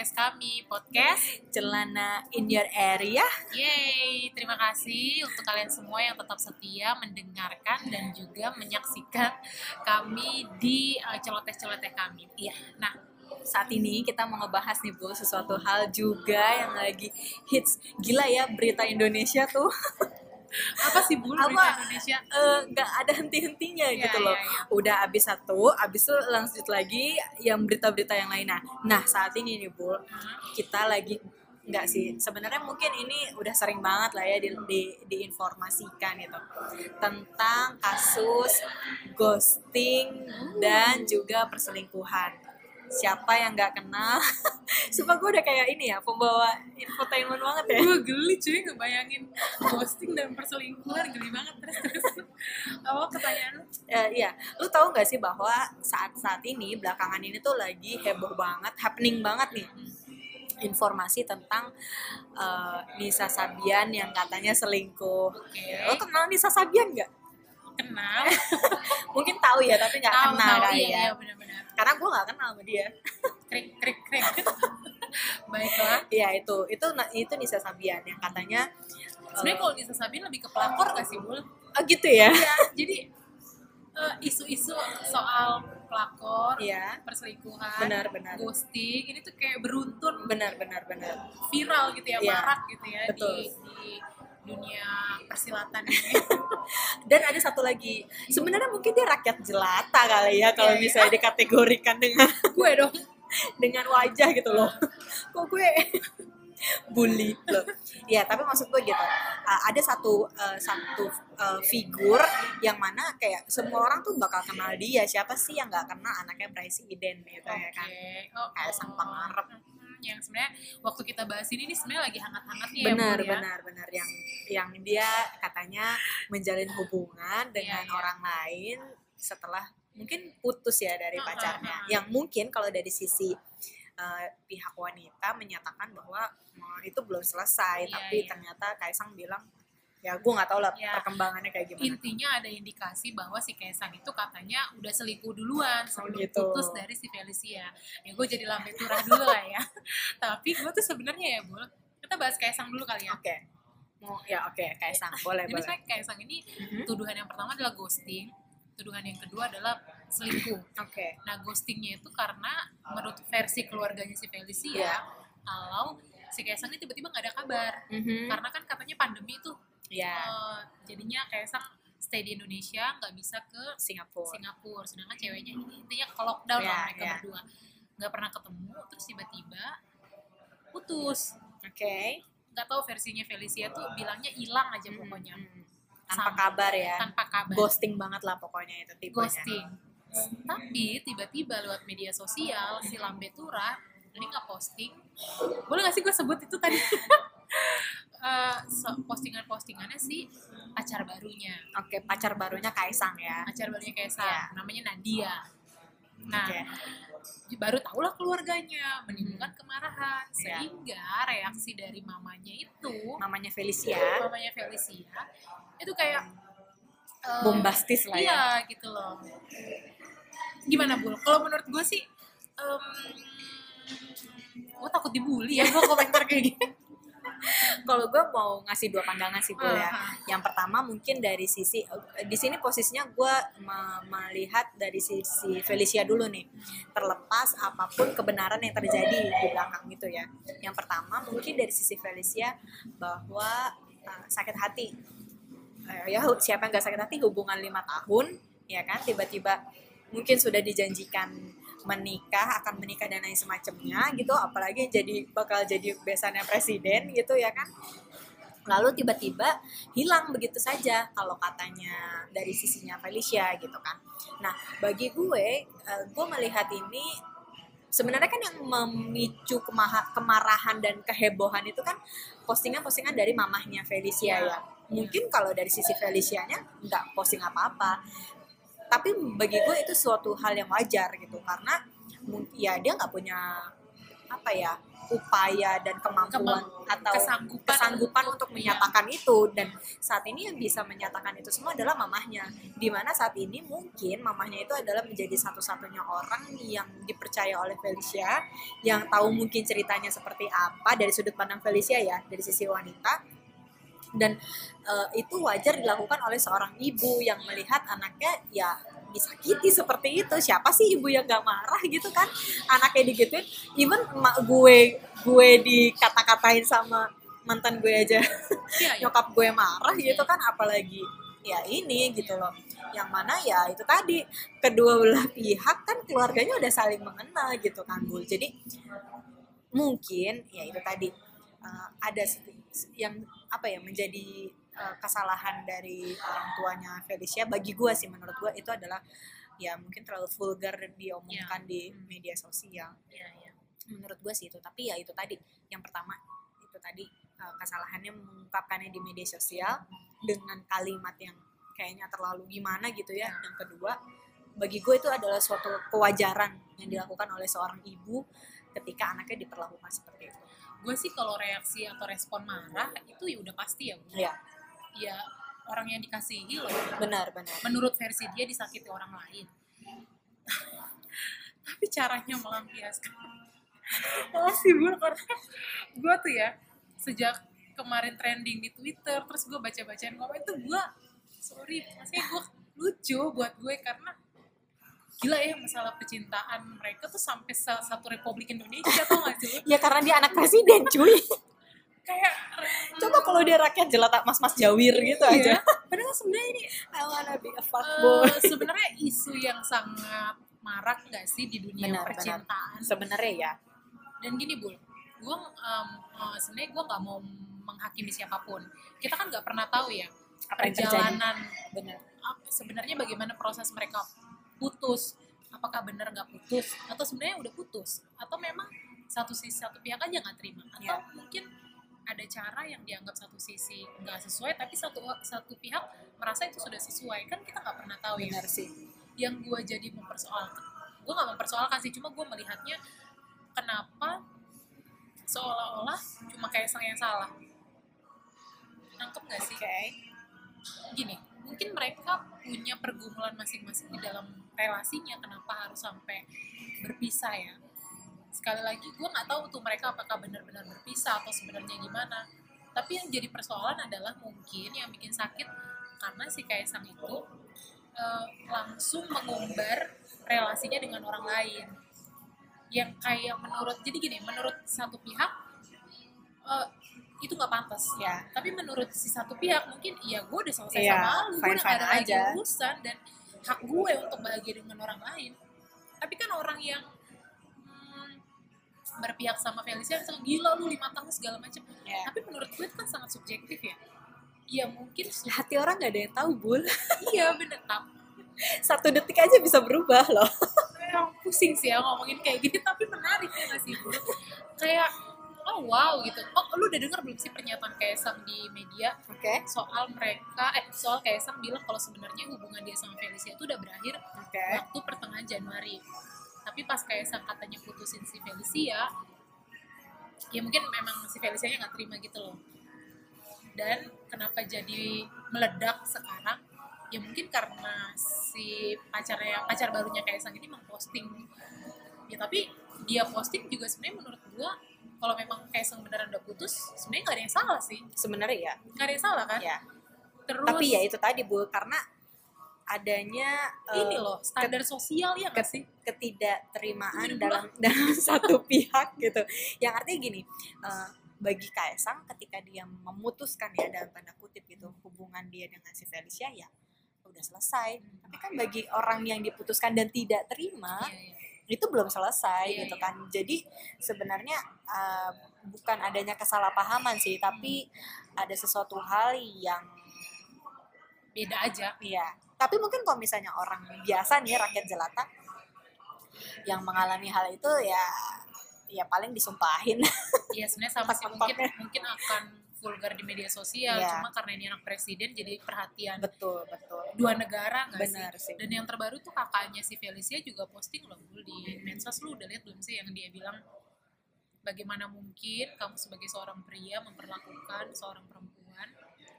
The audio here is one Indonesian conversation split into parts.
podcast kami, podcast Celana in your area. Yeay, terima kasih untuk kalian semua yang tetap setia mendengarkan dan juga menyaksikan kami di uh, celoteh-celoteh kami. Iya. Nah, Saat ini kita mau ngebahas nih Bu sesuatu hal juga yang lagi hits. Gila ya berita Indonesia tuh apa sih Bu berita Apa? Indonesia? eh, nggak ada henti-hentinya Iya, gitu loh. iya, iya. Udah abis satu, abis itu lanjut lagi yang berita-berita yang lain. Nah, nah saat ini nih Bu, kita lagi nggak sih sebenarnya mungkin ini udah sering banget lah ya di, di, diinformasikan gitu tentang kasus ghosting dan juga perselingkuhan siapa yang nggak kenal sumpah gue udah kayak ini ya pembawa infotainment banget ya Gue geli cuy ngebayangin ghosting dan perselingkuhan geli banget terus terus. Apa pertanyaan lu? Eh, iya, lu tahu nggak sih bahwa saat-saat ini belakangan ini tuh lagi heboh banget, happening banget nih informasi tentang eh, Nisa Sabian yang katanya selingkuh. Oke. Lo kenal Nisa Sabian nggak? Kenal? Mungkin tahu ya, tapi nggak kenal tahu, kali iya, ya. iya benar-benar. Karena gue nggak kenal sama dia. Krik krik krik. Baiklah. Iya itu, itu itu Nisa Sabian yang katanya. eh, Sebenarnya kalau Nisa Sabin lebih ke pelakor gak sih, Bul? oh gitu ya? Iya, jadi eh, isu-isu soal pelakor, Iya, perselingkuhan, benar-benar, ghosting, ini tuh kayak beruntun benar-benar benar. viral gitu ya, Iya, marak gitu ya betul. di, di dunia persilatan ini. Dan ada satu lagi, sebenarnya mungkin dia rakyat jelata kali ya kalau Iya, iya. misalnya dikategorikan dengan Gue dong. dengan wajah gitu loh kok gue bully loh ya tapi maksud gue gitu uh, ada satu uh, satu uh, figur yang mana kayak semua orang tuh bakal kenal dia siapa sih yang nggak kenal anaknya presiden gitu ya kan Oke. Oh, Kayak sang pengarep. Hmm, yang sebenarnya waktu kita bahas ini ini sebenarnya lagi hangat-hangatnya benar ya, Bul, ya. benar benar yang yang dia katanya menjalin hubungan dengan Iya, iya. orang lain setelah mungkin putus ya dari pacarnya ah, ah. yang mungkin kalau dari sisi uh, pihak wanita menyatakan bahwa "Oh, itu belum selesai Iya, tapi iya. ternyata Kaisang bilang ya gue nggak tahu lah Iya. perkembangannya kayak gimana Intinya ada indikasi bahwa si Kaisang itu katanya udah selingkuh duluan sebelum gitu. putus dari si Felicia. Ya gue jadi lambe turah dulu lah ya. Tapi gue tuh sebenarnya ya, Bul, kita bahas Kaisang dulu kali ya. oke mau ya oke Kaisang boleh Jadi boleh Kaisang ini Mhm. tuduhan yang pertama adalah ghosting, tuduhan yang kedua adalah selingkuh. oke Nah, ghostingnya itu karena menurut versi keluarganya si Felicia, Iya. kalau si Kaisang ini tiba-tiba nggak ada kabar. Mhm. Karena kan katanya pandemi tuh, ya eh, jadinya Kaisang stay di Indonesia, nggak bisa ke Singapura Singapura. Sedangkan ceweknya ini intinya ke lockdown Iya, lah mereka iya. berdua. Nggak pernah ketemu, terus tiba-tiba putus. oke Nggak tahu versinya Felicia tuh bilangnya hilang aja Mhm. pokoknya. tanpa Sama. kabar ya Tanpa kabar. ghosting banget lah pokoknya itu tipenya ghosting. Tapi tiba-tiba lewat media sosial si Lambe Tura ini nggak posting. Boleh nggak sih gue sebut itu tadi? Eh, so- postingan-postingannya sih pacar barunya, Oke, pacar barunya Kaisang ya. pacar barunya Kaisang, Iya. namanya Nadia. Nah, Oke. baru tahulah keluarganya menimbulkan kemarahan Iya. sehingga reaksi dari mamanya itu, Namanya Felicia. mamanya Felicia itu kayak eh, Bombastis lah ya. Iya gitu loh. Gimana Bul? Kalau menurut gue sih, gue takut dibully ya gue komentar kayak gini. Kalau gue mau ngasih dua pandangan sih, Bul ya. Yang pertama mungkin dari sisi di sini posisinya gue me- melihat dari sisi Felicia dulu nih. Terlepas apa pun kebenaran yang terjadi di belakang gitu ya. Yang pertama mungkin dari sisi Felicia bahwa uh, sakit hati. Eh, ya siapa yang gak sakit hati hubungan lima tahun ya kan tiba-tiba mungkin sudah dijanjikan menikah akan menikah dan lain semacamnya gitu. Apalagi jadi bakal jadi besannya presiden gitu ya kan. Lalu tiba-tiba hilang begitu saja kalau katanya dari sisinya Felicia gitu kan. Nah bagi gue eh, gue melihat ini sebenarnya kan yang memicu kemaha- kemarahan dan kehebohan itu kan postingan-postingan dari mamahnya Felicia Iya. ya. Mungkin kalau dari sisi Felicianya nggak posting apa-apa tapi bagi gue itu suatu hal yang wajar gitu karena ya dia nggak punya apa ya upaya dan kemampuan Kemamp- atau kesanggupan kesanggupan untuk- iya. menyatakan itu. Dan saat ini yang bisa menyatakan itu semua adalah mamahnya. Di mana saat ini mungkin mamahnya itu adalah menjadi satu-satunya orang yang dipercaya oleh Felicia yang tahu mungkin ceritanya seperti apa dari sudut pandang Felicia ya dari sisi wanita dan eh, itu wajar dilakukan oleh seorang ibu yang melihat anaknya ya disakiti seperti itu. Siapa sih ibu yang gak marah gitu kan? Anaknya digituin. Even emak gue gue dikata-katain sama mantan gue aja. Iya, iya. nyokap gue marah gitu kan apalagi ya ini gitu loh. Yang mana ya itu tadi kedua belah pihak kan keluarganya udah saling mengenal gitu kan bu. Jadi mungkin ya itu tadi uh, ada yang apa ya menjadi uh, kesalahan dari orang tuanya Felicia. Bagi gue sih menurut gue itu adalah ya mungkin terlalu vulgar diomongkan di media sosial. Iya, iya. menurut gue sih itu. Tapi ya itu tadi. Yang pertama itu tadi uh, kesalahannya mengungkapkannya di media sosial dengan kalimat yang kayaknya terlalu gimana gitu ya. Yang kedua bagi gue itu adalah suatu kewajaran yang dilakukan oleh seorang ibu ketika anaknya diperlakukan seperti itu gue sih kalau reaksi atau respon marah itu ya udah pasti ya Bu. ya ya orang yang dikasihi loh. Benar benar. Menurut versi dia disakiti orang lain. Tapi caranya melampiaskan. Masih gue karena gue tuh ya sejak kemarin trending di Twitter terus gue baca-bacain komen itu gue sorry maksudnya gue lucu buat gue karena gila ya masalah percintaan mereka tuh sampai sa- satu Republik Indonesia tau gak sih ya karena dia anak presiden cuy. Kayak coba kalau dia rakyat jelata mas-mas jawir gitu aja. Iya. padahal sebenarnya ini I wanna be a Eh, fuckboy sebenarnya isu yang sangat marak nggak sih di dunia Benar, percintaan? Sebenarnya ya. Dan gini bul gue sebenarnya gue nggak mau menghakimi siapa pun. Kita kan nggak pernah tahu ya apa perjalanan benar. sebenarnya bagaimana proses mereka putus. Apakah benar nggak putus? Atau sebenarnya udah putus? Atau memang satu sisi satu pihak aja nggak terima? Atau Ya. mungkin ada cara yang dianggap satu sisi nggak sesuai tapi satu satu pihak merasa itu sudah sesuai. Kan kita nggak pernah tahu ya. Benar sih. Yang gue jadi mempersoalkan gue nggak mempersoalkan sih cuma gue melihatnya kenapa seolah-olah cuma kayak sang yang salah. Nangkep nggak sih? Oke. Gini mungkin mereka punya pergumulan masing-masing di dalam relasinya kenapa harus sampai berpisah ya? Sekali lagi gue nggak tahu tuh mereka apakah benar-benar berpisah atau sebenarnya gimana. Tapi yang jadi persoalan adalah mungkin yang bikin sakit karena si Kaisang itu eh, langsung mengumbar relasinya dengan orang lain. Yang kayak menurut jadi gini menurut satu pihak eh, itu nggak pantas ya. Tapi menurut si satu pihak mungkin iya gue udah selesai Iya, sama lu gue udah gak ada lagi aja. urusan dan hak gue untuk bahagia dengan orang lain. Tapi kan orang yang hmm, berpihak sama Felicia misalnya gila lu lima tahun segala macam. Ya tapi menurut gue itu kan sangat subjektif ya. Ya mungkin hati orang nggak ada yang tahu bul. Iya bener. Satu detik aja bisa berubah loh. Emang pusing sih ya ngomongin kayak gini tapi menarik ya gak sih Bu? kayak oh wow gitu. Oh lu udah denger belum sih pernyataan Kaisang di media? Oke. Soal mereka eh soal Kaisang bilang kalau sebenarnya hubungan dia sama Felicia itu udah berakhir oke. waktu pertengahan Januari. Tapi pas Kaisang katanya putusin si Felicia ya mungkin memang si Felicia nya nggak terima gitu loh. Dan kenapa jadi meledak sekarang? Ya mungkin karena si pacarnya pacar barunya Kaisang ini memposting. Ya tapi dia posting juga sebenarnya menurut gua kalau memang Kaisang beneran udah putus sebenarnya nggak ada yang salah sih. Sebenarnya ya nggak ada yang salah kan? Ya terus tapi ya itu tadi bu karena adanya ini loh standar sosial ya nggak sih? ketidakterimaan dalam dalam satu pihak gitu. Yang artinya gini eh, bagi Kaisang ketika dia memutuskan ya dalam tanda kutip gitu hubungan dia dengan si Felicia ya udah selesai. Tapi kan bagi orang yang diputuskan dan tidak terima Iya, iya. Itu belum selesai Iya, gitu iya. kan jadi sebenarnya uh, bukan adanya kesalahpahaman sih tapi ada sesuatu hal yang beda aja Iya. Tapi mungkin kalau misalnya orang biasa nih rakyat jelata yang mengalami hal itu ya ya paling disumpahin. Iya sebenarnya sama sih mungkin mungkin akan vulgar di media sosial Iya. cuma karena ini anak presiden jadi perhatian betul, betul. dua negara nggak sih Benar sih. dan yang terbaru tuh kakaknya si Felicia juga posting loh Bul, di medsos lu udah lihat belum sih yang dia bilang bagaimana mungkin kamu sebagai seorang pria memperlakukan seorang perempuan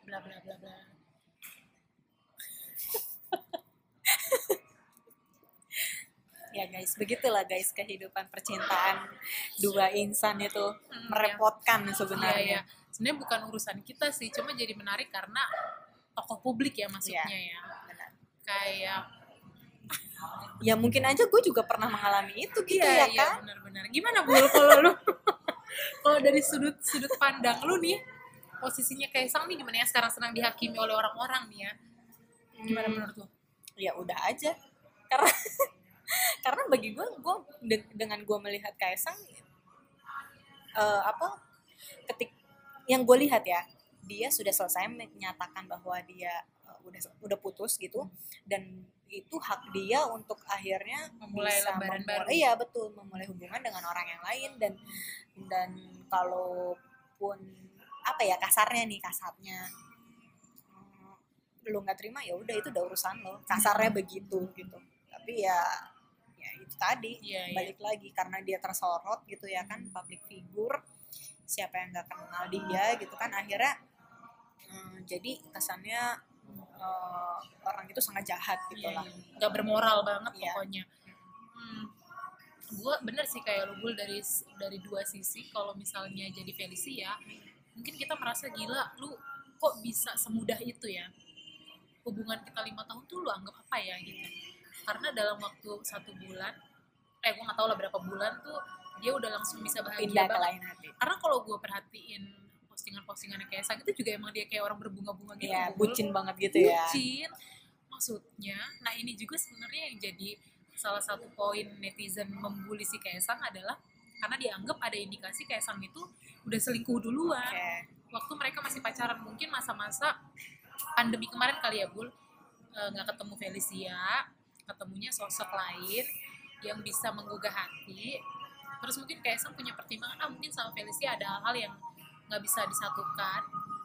bla bla bla bla ya guys begitulah guys kehidupan percintaan dua insan itu Hmm, merepotkan Iya, sebenarnya iya. Sebenarnya bukan urusan kita sih, cuma jadi menarik karena tokoh publik ya maksudnya ya. Benar. Kayak ya mungkin aja gue juga pernah mengalami itu gitu ya iya, kan benar-benar. Gimana Bul kalau lu kalau dari sudut sudut pandang lu nih posisinya Kaisang nih gimana ya sekarang sedang dihakimi oleh orang-orang nih ya. Gimana Hmm, menurut lu? ya udah aja karena karena bagi gue gue de- dengan gue melihat Kaisang eh, apa ketik yang gue lihat ya dia sudah selesai menyatakan bahwa dia eh, udah udah putus gitu dan itu hak dia untuk akhirnya Memulai bisa lembaran memulai- baru. iya betul memulai hubungan dengan orang yang lain dan dan kalaupun apa ya kasarnya nih kasarnya mm, lu nggak terima ya udah itu udah urusan lo kasarnya begitu gitu tapi ya ya itu tadi iya. balik lagi karena dia tersorot gitu ya kan public figure siapa yang nggak kenal dia gitu kan akhirnya mm, jadi kesannya eh, orang itu sangat jahat gitu Iya, lah iya. Nggak bermoral banget Iya. pokoknya. Hmm. Gue bener sih kayak lu Bul dari dari dua sisi. Kalau misalnya jadi Felicia, mungkin kita merasa gila, lu kok bisa semudah itu ya? Hubungan kita lima tahun tuh lu anggap apa ya gitu? Karena dalam waktu satu bulan, eh gue nggak tahu lah berapa bulan tuh dia udah langsung bisa bahagia pindah ke banget. lain hati Karena kalau gue perhatiin postingan-postingannya kayak Sang itu juga emang dia kayak orang berbunga-bunga gitu. ya Bul bucin banget gitu ya bucin maksudnya nah ini juga sebenarnya yang jadi salah satu poin netizen membuli si Kaisang adalah karena dianggap ada indikasi Kaisang itu udah selingkuh duluan Oke. waktu mereka masih pacaran mungkin masa-masa pandemi kemarin kali ya Bul Eh, nggak ketemu Felicia ketemunya sosok lain yang bisa menggugah hati terus mungkin Kaisang punya pertimbangan ah mungkin sama Felicia ada hal-hal yang nggak bisa disatukan.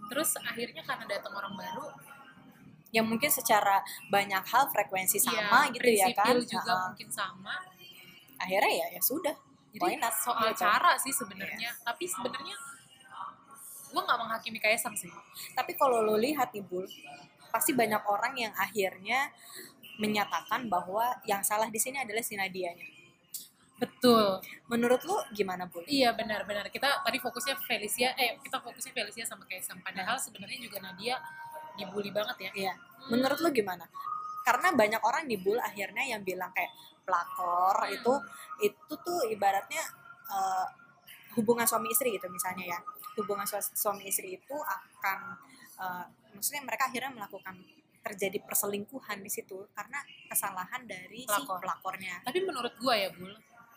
Terus akhirnya karena datang orang baru yang mungkin secara banyak hal frekuensi sama Iya, gitu ya kan? juga Nah, mungkin sama. Akhirnya ya ya sudah jadi not? soal Gitu. cara sih sebenarnya. Tapi sebenarnya gue nggak menghakimi Kaisang sih. Tapi kalau lo lihat nih Bul pasti banyak orang yang akhirnya menyatakan bahwa yang salah di sini adalah si Nadianya betul menurut lo gimana Bul? iya benar-benar kita tadi fokusnya Felicia eh kita fokusnya Felicia sama Kaisang padahal sebenarnya juga Nadia dibully banget ya Iya. Menurut lo gimana? Karena banyak orang di Bul akhirnya yang bilang kayak pelakor Hmm. itu itu tuh ibaratnya eh, hubungan suami istri gitu misalnya ya. Hubungan su- suami istri itu akan eh, maksudnya mereka akhirnya melakukan terjadi perselingkuhan di situ karena kesalahan dari si Pelakor. pelakornya. tapi menurut gue ya Bul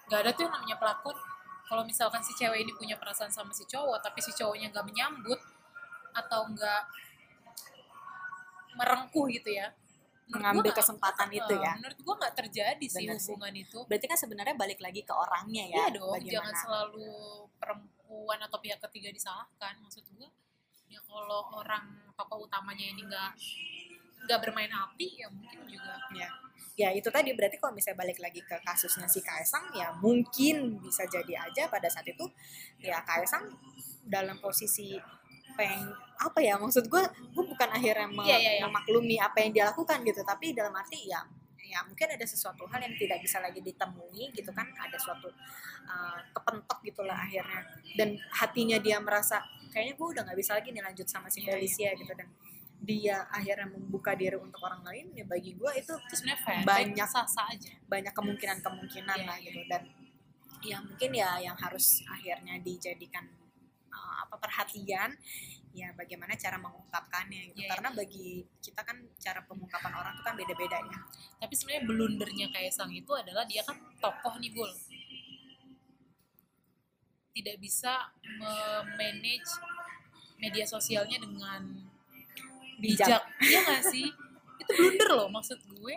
nggak ada tuh yang namanya pelakon kalau misalkan si cewek ini punya perasaan sama si cowok tapi si cowoknya nggak menyambut atau nggak merengkuh gitu ya gua Mengambil kesempatan itu Eh, ya. menurut gua nggak terjadi sih Bener sih. hubungan itu Berarti kan sebenarnya balik lagi ke orangnya ya. Iya dong, bagaimana. jangan selalu perempuan atau pihak ketiga disalahkan. Maksud gue, ya kalau orang tokoh utamanya ini nggak nggak bermain api, ya mungkin juga. ya ya itu tadi berarti kalau misalnya balik lagi ke kasusnya si Kaisang ya mungkin bisa jadi aja pada saat itu ya Kaisang dalam posisi peng apa ya maksud gue gue bukan akhirnya me- Iya, iya, iya. memaklumi apa yang dia lakukan gitu tapi dalam arti ya ya mungkin ada sesuatu hal yang tidak bisa lagi ditemui gitu kan ada suatu uh, kepentok gitulah akhirnya dan hatinya dia merasa kayaknya gue udah nggak bisa lagi nih lanjut sama si Iya, Felicia iya. gitu dan dia akhirnya membuka diri untuk orang lain ya bagi gue itu sebenarnya Banyak. sah-sah aja. banyak kemungkinan-kemungkinan Iya, lah iya. gitu dan ya mungkin ya yang harus akhirnya dijadikan uh, apa perhatian ya bagaimana cara mengungkapkannya gitu Iya, iya. karena bagi kita kan cara pengungkapan orang itu kan beda-beda ya Tapi sebenarnya blundernya Kaisang itu adalah dia kan tokoh nih, Bul. Tidak bisa memanage media sosialnya dengan Bijak. bijak. Iya nggak sih? Itu blunder loh maksud gue.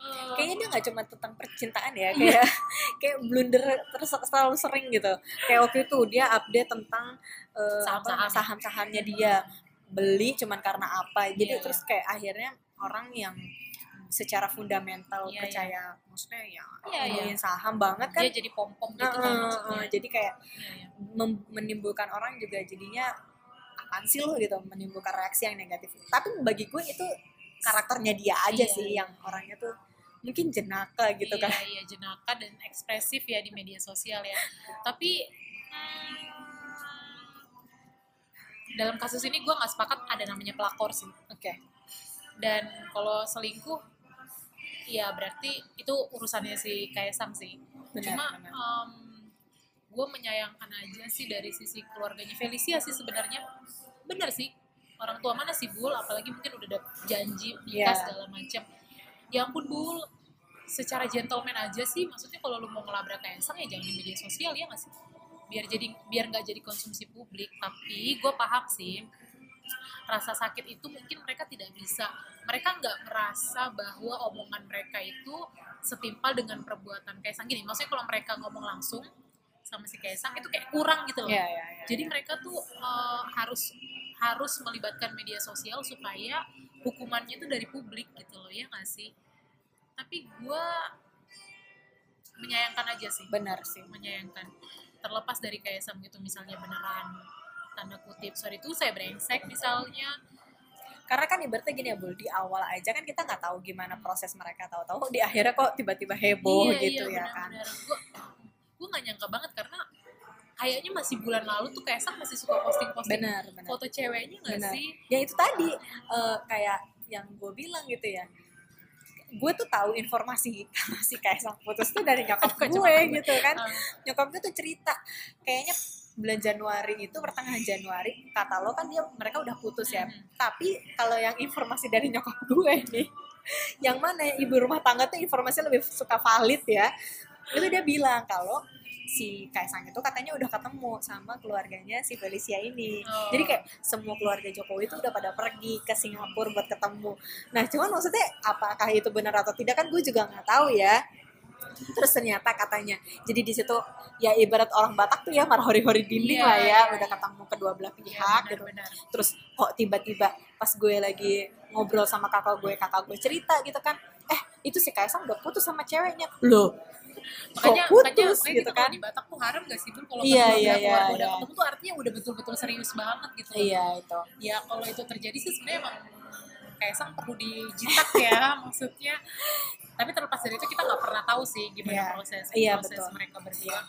Eh, kayaknya dia nggak cuma tentang percintaan ya Iya. kayak kayak blunder terus selalu sering gitu kayak waktu itu dia update tentang uh, Saham-saham. apa, saham-sahamnya dia beli cuman karena apa jadi Iya, terus kayak akhirnya orang yang secara fundamental Iya, percaya maksudnya ya Iya, iya. ngomongin saham banget kan dia jadi pom pom gitu Nah, kan maksudnya jadi kayak Iya, iya. menimbulkan orang juga jadinya apaan sih lo gitu menimbulkan reaksi yang negatif. Tapi bagi gue itu karakternya dia aja Iya, sih iya. yang orangnya tuh mungkin jenaka gitu iya, kan. iya jenaka dan ekspresif ya di media sosial ya. Tapi hmm, dalam kasus ini gue nggak sepakat ada namanya pelakor sih. Oke. Dan kalau selingkuh ya berarti itu urusannya si Kaisang sih. Benar cuma benar. Gue menyayangkan aja sih dari sisi keluarganya Felicia sih sebenarnya. Bener sih orang tua mana sih Bul? Apalagi mungkin udah ada janji nikah Iya. segala macam ya ampun Bul. Secara gentleman aja sih maksudnya kalau lu mau ngelabrak Kaisang ya jangan di media sosial ya nggak sih? Biar jadi biar nggak jadi konsumsi publik. Tapi gue paham sih rasa sakit itu mungkin mereka tidak bisa. Mereka nggak merasa bahwa omongan mereka itu setimpal dengan perbuatan Kaisang. Gini maksudnya kalau mereka ngomong langsung sama si Kaisang itu kayak kurang gitu loh. Iya, iya, iya, jadi iya. mereka tuh eh, harus harus melibatkan media sosial supaya hukumannya itu dari publik gitu loh ya nggak sih? Tapi gue menyayangkan aja sih. Benar sih. Menyayangkan. Terlepas dari Kaisang gitu misalnya beneran tanda kutip sorry itu saya brengsek misalnya. Karena kan ibaratnya gini ya Bul di awal aja kan kita nggak tahu gimana proses mereka tahu-tahu di akhirnya kok tiba-tiba heboh gitu ya kan. Gue gue nggak nyangka banget karena kayaknya masih bulan lalu tuh Kaisang masih suka posting-posting benar benar. foto ceweknya nggak sih? Ya itu tadi eh, kayak yang gue bilang gitu ya. Gue tuh tahu informasi kalau si Kaisang putus tuh dari nyokap gue gitu kan. Ah, nyokap gue tuh cerita kayaknya bulan Januari itu pertengahan Januari kata lo kan dia mereka udah putus ya. Mhm. tapi kalau yang informasi dari nyokap gue nih yang mana ya, ibu rumah tangga tuh informasinya lebih suka valid ya itu dia bilang kalau si Kaisang itu katanya udah ketemu sama keluarganya si Felicia ini Oh. jadi kayak semua keluarga Jokowi itu udah pada pergi ke Singapura buat ketemu nah cuman maksudnya apakah itu benar atau tidak kan gue juga nggak tahu ya terus ternyata katanya jadi di situ ya ibarat orang Batak tuh ya marah hori-hori dinding Iya, lah ya iya, udah iya. ketemu kedua belah iya, pihak gitu benar-benar. terus kok tiba-tiba pas gue lagi ngobrol sama kakak gue kakak gue cerita gitu kan eh itu si Kaisang udah putus sama ceweknya loh makanya makanya putus makanya gitu kan? di Batak tuh haram gak sih Bun? Kalau Iya, iya, belah keluarga iya, udah iya. ketemu tuh artinya udah betul-betul serius banget gitu. Iya itu. Ya kalau itu terjadi sih sebenarnya emang Kaisang perlu dijitak ya maksudnya. Tapi terlepas dari itu kita nggak pernah tahu sih gimana Iya. proses Iya, proses betul. mereka berdua.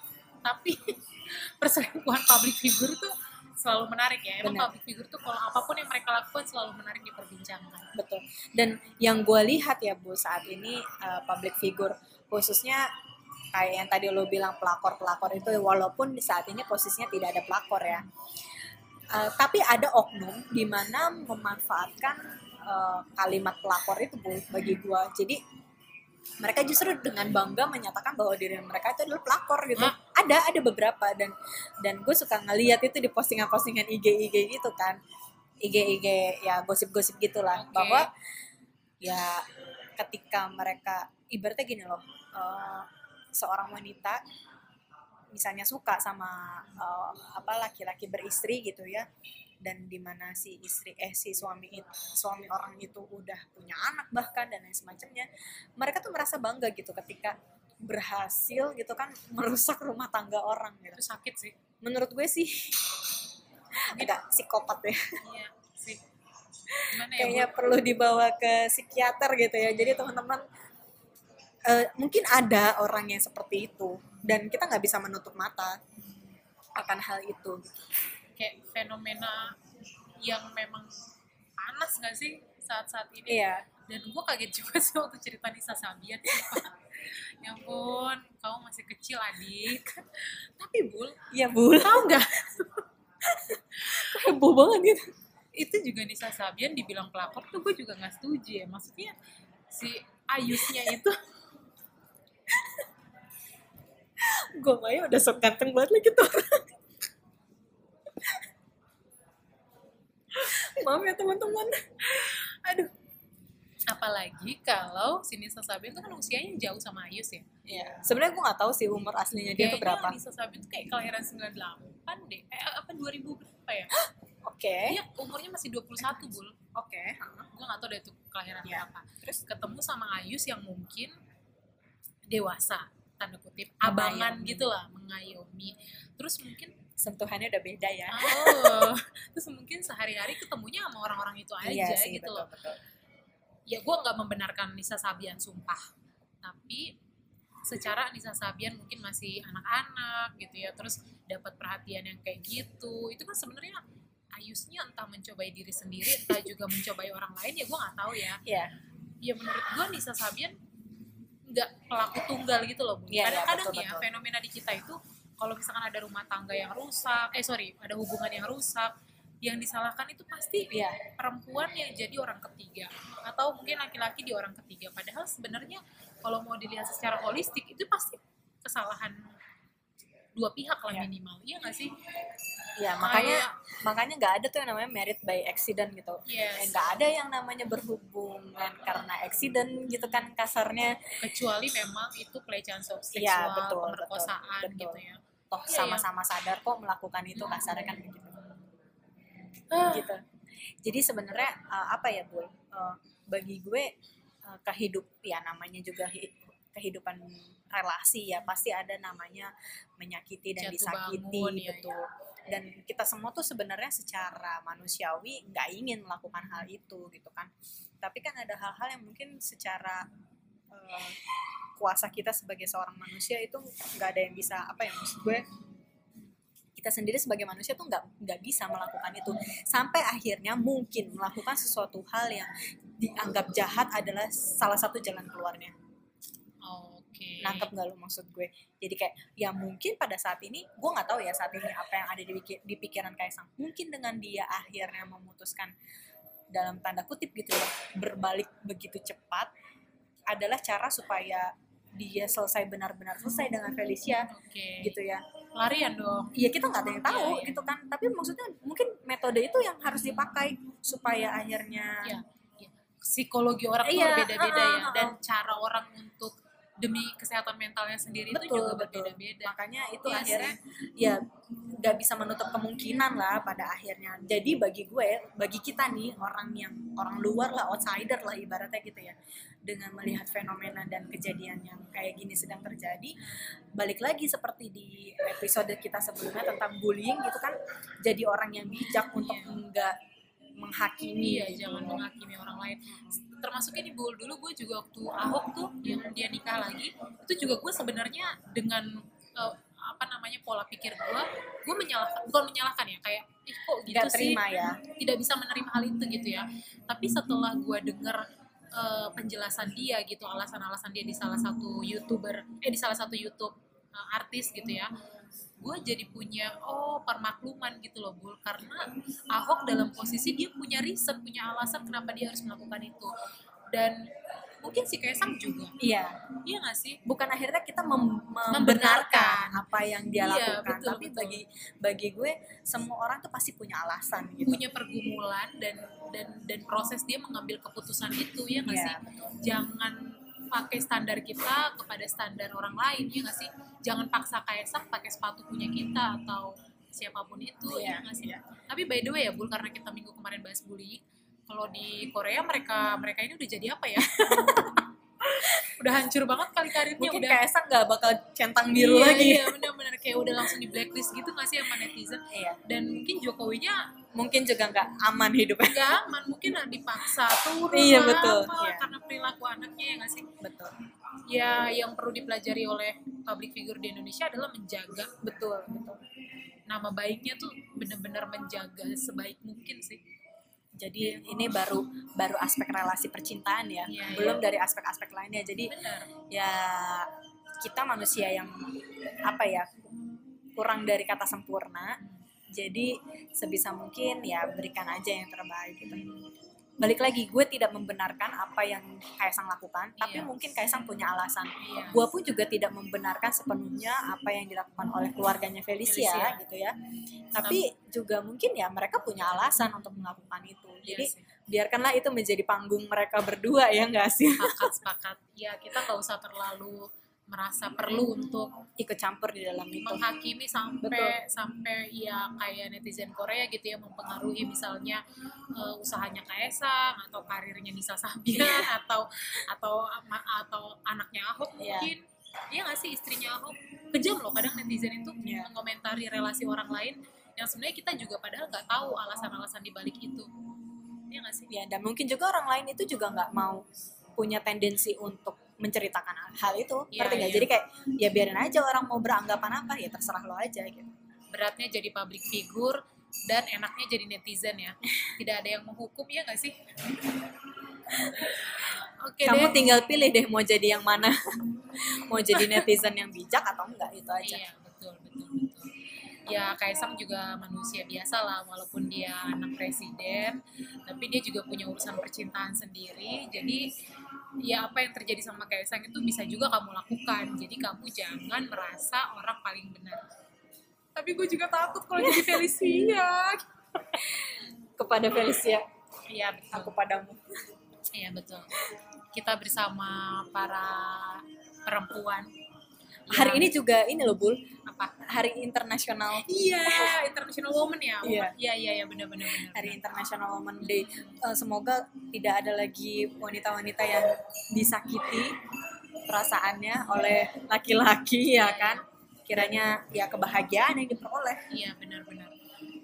Tapi perselingkuhan public figure tuh selalu menarik ya. Emang public figure tuh kalau apa pun yang mereka lakukan selalu menarik diperbincangkan. Betul. Dan yang gue lihat ya bu saat ini uh, public figure khususnya kayak yang tadi lo bilang pelakor pelakor itu walaupun di saat ini posisinya tidak ada pelakor ya. Uh, tapi ada oknum di mana memanfaatkan uh, kalimat pelakor itu bu bagi gue jadi mereka justru dengan bangga menyatakan bahwa diri mereka itu adalah pelakor gitu. Hah? ada ada beberapa dan dan gue suka ngeliat itu di postingan-postingan IG IG gitu kan. IG IG ya gosip-gosip gitulah. Oke. bahwa ya ketika mereka ibaratnya gini loh eh, seorang wanita misalnya suka sama eh, apa laki-laki beristri gitu ya. Dan di mana si istri eh si suami itu suami orang itu udah punya anak bahkan dan lain semacamnya mereka tuh merasa bangga gitu ketika berhasil gitu kan merusak rumah tangga orang gitu. Itu sakit sih. Menurut gue sih agak psikopat ya. Iya sih. Gimana ya kayaknya perlu dibawa ke psikiater gitu ya. Jadi teman-teman eh, mungkin ada orang yang seperti itu dan kita nggak bisa menutup mata akan hal itu. Kayak fenomena yang memang panas gak sih saat-saat ini? Iya. Dan gue kaget juga sih waktu cerita Nisa Sabian. Ya ampun kamu masih kecil adik. Tapi bul iya bu tahu nggak? Heboh banget gitu. Itu juga Nisa Sabian dibilang pelakor tuh gue juga nggak setuju ya. Maksudnya si Ayusnya itu gue Maya udah sok ganteng banget lagi tuh. Maaf ya teman-teman. Aduh. Apalagi kalau si Nisa Sabian tuh kan usianya jauh sama Ayus ya Iya. sebenarnya gue nggak tahu sih umur aslinya dia tuh berapa. Nisa Sabian tuh kayak kelahiran 98 deh. Eh apa 2000 berapa ya? Oke. Dia umurnya masih 21 bul. oke. Gue gak tau deh itu kelahiran Iya. berapa. Terus? Ketemu sama Ayus yang mungkin dewasa tanda kutip abangan gitu lah mengayomi. Terus mungkin sentuhannya udah beda ya. Oh. Terus mungkin sehari-hari ketemunya sama orang-orang itu aja iya sih gitu betul loh. betul ya gue nggak membenarkan Nisa Sabian sumpah. Tapi secara Nisa Sabian mungkin masih anak-anak gitu ya terus dapat perhatian yang kayak gitu. Itu kan sebenarnya Ayusnya entah mencobai diri sendiri entah juga mencobai orang lain ya gue nggak tahu ya. Iya. ya menurut gue Nisa Sabian nggak pelaku tunggal gitu loh Bu. Iya, kadang-kadang betul, ya betul. fenomena di kita itu kalau misalkan ada rumah tangga yang rusak eh sorry ada hubungan yang rusak yang disalahkan itu pasti Iya. perempuan yang jadi orang ketiga atau mungkin laki-laki di orang ketiga padahal sebenarnya kalau mau dilihat secara holistik itu pasti kesalahan dua pihak lah Iya. minimal iya nggak sih Iya, makanya makanya nggak ada tuh yang namanya merit by accident gitu. Eh, yes nggak ada yang namanya berhubungan karena accident gitu kan kasarnya. kecuali memang itu pelecehan seksual Iya, betul, pemerkosaan betul, betul. gitu ya Toh Iya, sama-sama sadar kok melakukan itu kasarnya kan begitu. Ah, gitu. Jadi sebenarnya uh, apa ya, Bul? Uh, bagi gue uh, kehidup ya namanya juga hi- kehidupan relasi ya pasti ada namanya menyakiti dan Jatuh disakiti bangun, ya, betul. Dan kita semua tuh sebenarnya secara manusiawi nggak ingin melakukan hal itu gitu kan. Tapi kan ada hal-hal yang mungkin secara uh, kuasa kita sebagai seorang manusia itu nggak ada yang bisa apa ya maksud gue kita sendiri sebagai manusia tuh nggak nggak bisa melakukan itu sampai akhirnya mungkin melakukan sesuatu hal yang dianggap jahat adalah salah satu jalan keluarnya. Nangkep nggak lo maksud gue jadi kayak ya mungkin pada saat ini gue nggak tahu ya saat ini apa yang ada di, di pikiran Kaisang mungkin dengan dia akhirnya memutuskan dalam tanda kutip gitu ya berbalik begitu cepat adalah cara supaya dia selesai benar-benar selesai dengan Felicia Oke. gitu ya Larian dong. Iya kita nggak ada yang tahu Iya, iya. gitu kan tapi maksudnya mungkin metode itu yang harus dipakai supaya akhirnya Iya. Iya. Psikologi orang tuh Iya, berbeda-beda uh, ya uh, uh. dan cara orang untuk demi kesehatan mentalnya sendiri itu betul juga betul berbeda-beda. makanya itu Iya akhirnya sih. ya nggak bisa menutup kemungkinan lah pada akhirnya jadi bagi gue bagi kita nih orang yang orang luar lah outsider lah ibaratnya gitu ya dengan melihat fenomena dan kejadian yang kayak gini sedang terjadi balik lagi seperti di episode kita sebelumnya tentang bullying gitu kan jadi orang yang bijak untuk Iya. enggak menghakimi gitu jangan menghakimi orang lain. Termasuknya di Bul dulu gue juga waktu Ahok tuh yang dia nikah lagi, itu juga gue sebenarnya dengan eh, apa namanya pola pikir gue, gue menyalahkan bukan menyalahkan ya kayak ih kok gitu sih terima ya tidak bisa menerima hal itu gitu ya. Tapi setelah gue denger eh, penjelasan dia gitu, alasan-alasan dia di salah satu youtuber, eh di salah satu YouTube eh, artis gitu ya, gue jadi punya oh permakluman gitu loh Bul karena Ahok dalam posisi dia punya reason punya alasan kenapa dia harus melakukan itu. Dan mungkin si Kaisang juga. Iya. Iya gak sih? Bukan akhirnya kita mem- Membenarkan. membenarkan apa yang dia Iya, lakukan. betul, tapi betul. bagi bagi gue semua orang tuh pasti punya alasan gitu. Punya pergumulan dan dan dan proses dia mengambil keputusan itu ya gak Iya, sih? jangan pakai standar kita kepada standar orang lain ya gak sih? Jangan paksa Kaisang pakai sepatu punya kita atau siapa pun itu Iya, ya gak sih tapi by the way ya Bul karena kita minggu kemarin bahas bullying kalau di Korea mereka mereka ini udah jadi apa ya? Udah hancur banget kali karirnya mungkin udah. Kaisang nggak bakal centang biru iya, lagi. iya kayak udah langsung di blacklist gitu gak sih sama netizen? Iya. dan mungkin Jokowinya mungkin juga nggak aman hidupnya. nggak aman mungkin dipaksa turun Iya, betul. apa, Iya. karena perilaku anaknya ya nggak sih? Betul. Ya yang perlu dipelajari oleh public figure di Indonesia adalah menjaga. Betul betul. Nama baiknya tuh benar-benar menjaga sebaik mungkin sih. Jadi ini baru baru aspek relasi percintaan ya. Iya, belum dari aspek-aspek lainnya. Jadi benar. ya kita manusia yang apa ya kurang dari kata sempurna. Jadi sebisa mungkin ya berikan aja yang terbaik gitu. Balik lagi gue tidak membenarkan apa yang Kaisang lakukan tapi Iya. mungkin Kaisang punya alasan. Iya. Gue pun juga tidak membenarkan sepenuhnya apa yang dilakukan oleh keluarganya Felicia, Felicia. gitu ya. Tapi juga mungkin ya mereka punya alasan untuk melakukan itu. Iya jadi sih. biarkanlah itu menjadi panggung mereka berdua ya enggak sih? Sepakat sepakat. Ya kita nggak usah terlalu merasa perlu untuk ikut campur di dalam itu menghakimi sampai Betul. sampai ya kayak netizen Korea gitu ya mempengaruhi misalnya eh, usahanya Kaisang atau karirnya Nisa Sabian atau atau ama- atau anaknya Ahok Iya. mungkin Iya nggak sih istrinya Ahok kejam loh kadang netizen itu Iya. mengomentari relasi orang lain yang sebenarnya kita juga padahal nggak tahu alasan-alasan di balik itu Iya nggak sih ya dan mungkin juga orang lain itu juga nggak mau punya tendensi untuk menceritakan hal itu Iya, ngerti nggak? iya. jadi kayak ya biarin aja orang mau beranggapan apa ya terserah lo aja gitu. Beratnya jadi public figure dan enaknya jadi netizen ya. Tidak ada yang menghukum ya nggak sih? Oke kamu deh. tinggal pilih deh mau jadi yang mana. Mau jadi netizen yang bijak atau enggak itu aja. Iya betul betul betul. Ya Kaisang juga manusia biasa lah walaupun dia anak presiden tapi dia juga punya urusan percintaan sendiri. Jadi ya apa yang terjadi sama Kaisang itu bisa juga kamu lakukan. Jadi kamu jangan merasa orang paling benar. Tapi gue juga takut kalau jadi Felicia. Kepada Felicia. Iya betul. Aku padamu. Iya betul. Kita bersama para perempuan. Hari yang- ini juga ini loh bul apa? hari internasional Iya, International Women ya. Iya. Iya, iya, iya benar benar benar. hari International Women Day Eh, semoga tidak ada lagi wanita-wanita yang disakiti perasaannya oleh laki-laki ya kan kiranya ya kebahagiaan yang diperoleh Iya, benar benar.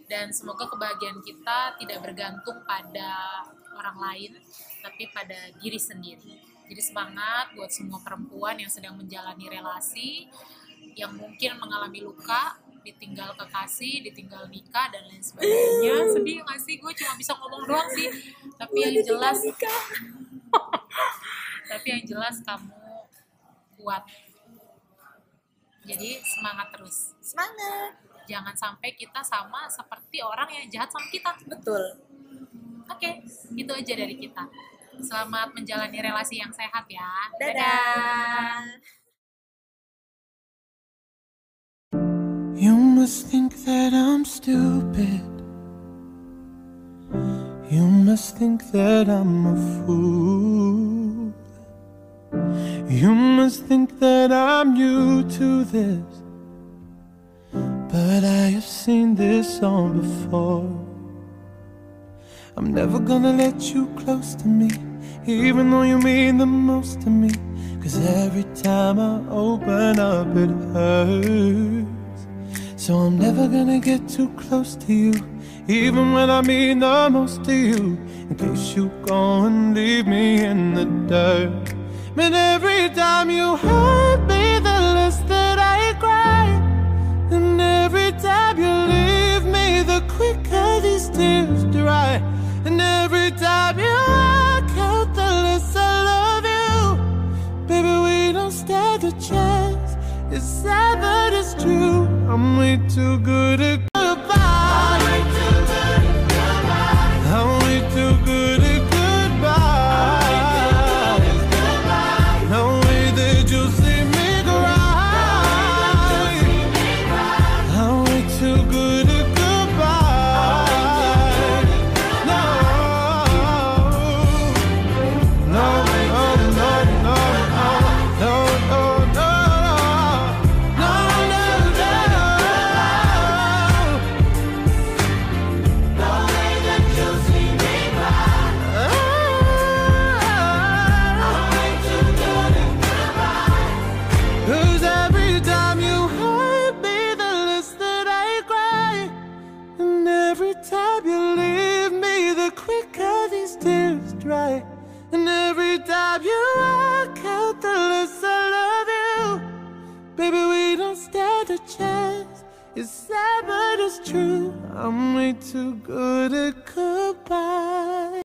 Dan semoga kebahagiaan kita tidak bergantung pada orang lain, tapi pada diri sendiri. Jadi semangat buat semua perempuan yang sedang menjalani relasi, yang mungkin mengalami luka, ditinggal kekasih, ditinggal nikah dan lain sebagainya. Sedih nggak sih? Gue cuma bisa ngomong doang sih. Tapi yang jelas, tapi yang jelas kamu kuat. Jadi semangat terus. semangat Jangan sampai kita sama seperti orang yang jahat sama kita. betul Oke, itu aja dari kita. Selamat menjalani relasi yang sehat ya. dadah You must think that I'm stupid. You must think that I'm a fool. You must think that I'm new to this. But I have seen this all before. I'm never gonna let you close to me, even though you mean the most to me. Cause every time I open up, it hurts. So I'm never gonna get too close to you, even when I mean the most to you. In case you go and leave me in the dirt. Man, every time you hurt me, the less that I cry. And every time you leave me, the quicker these tears dry. And every time you walk out, the less I love you. Baby, we don't stand a chance. It's sad, but it's true. I'm way too good at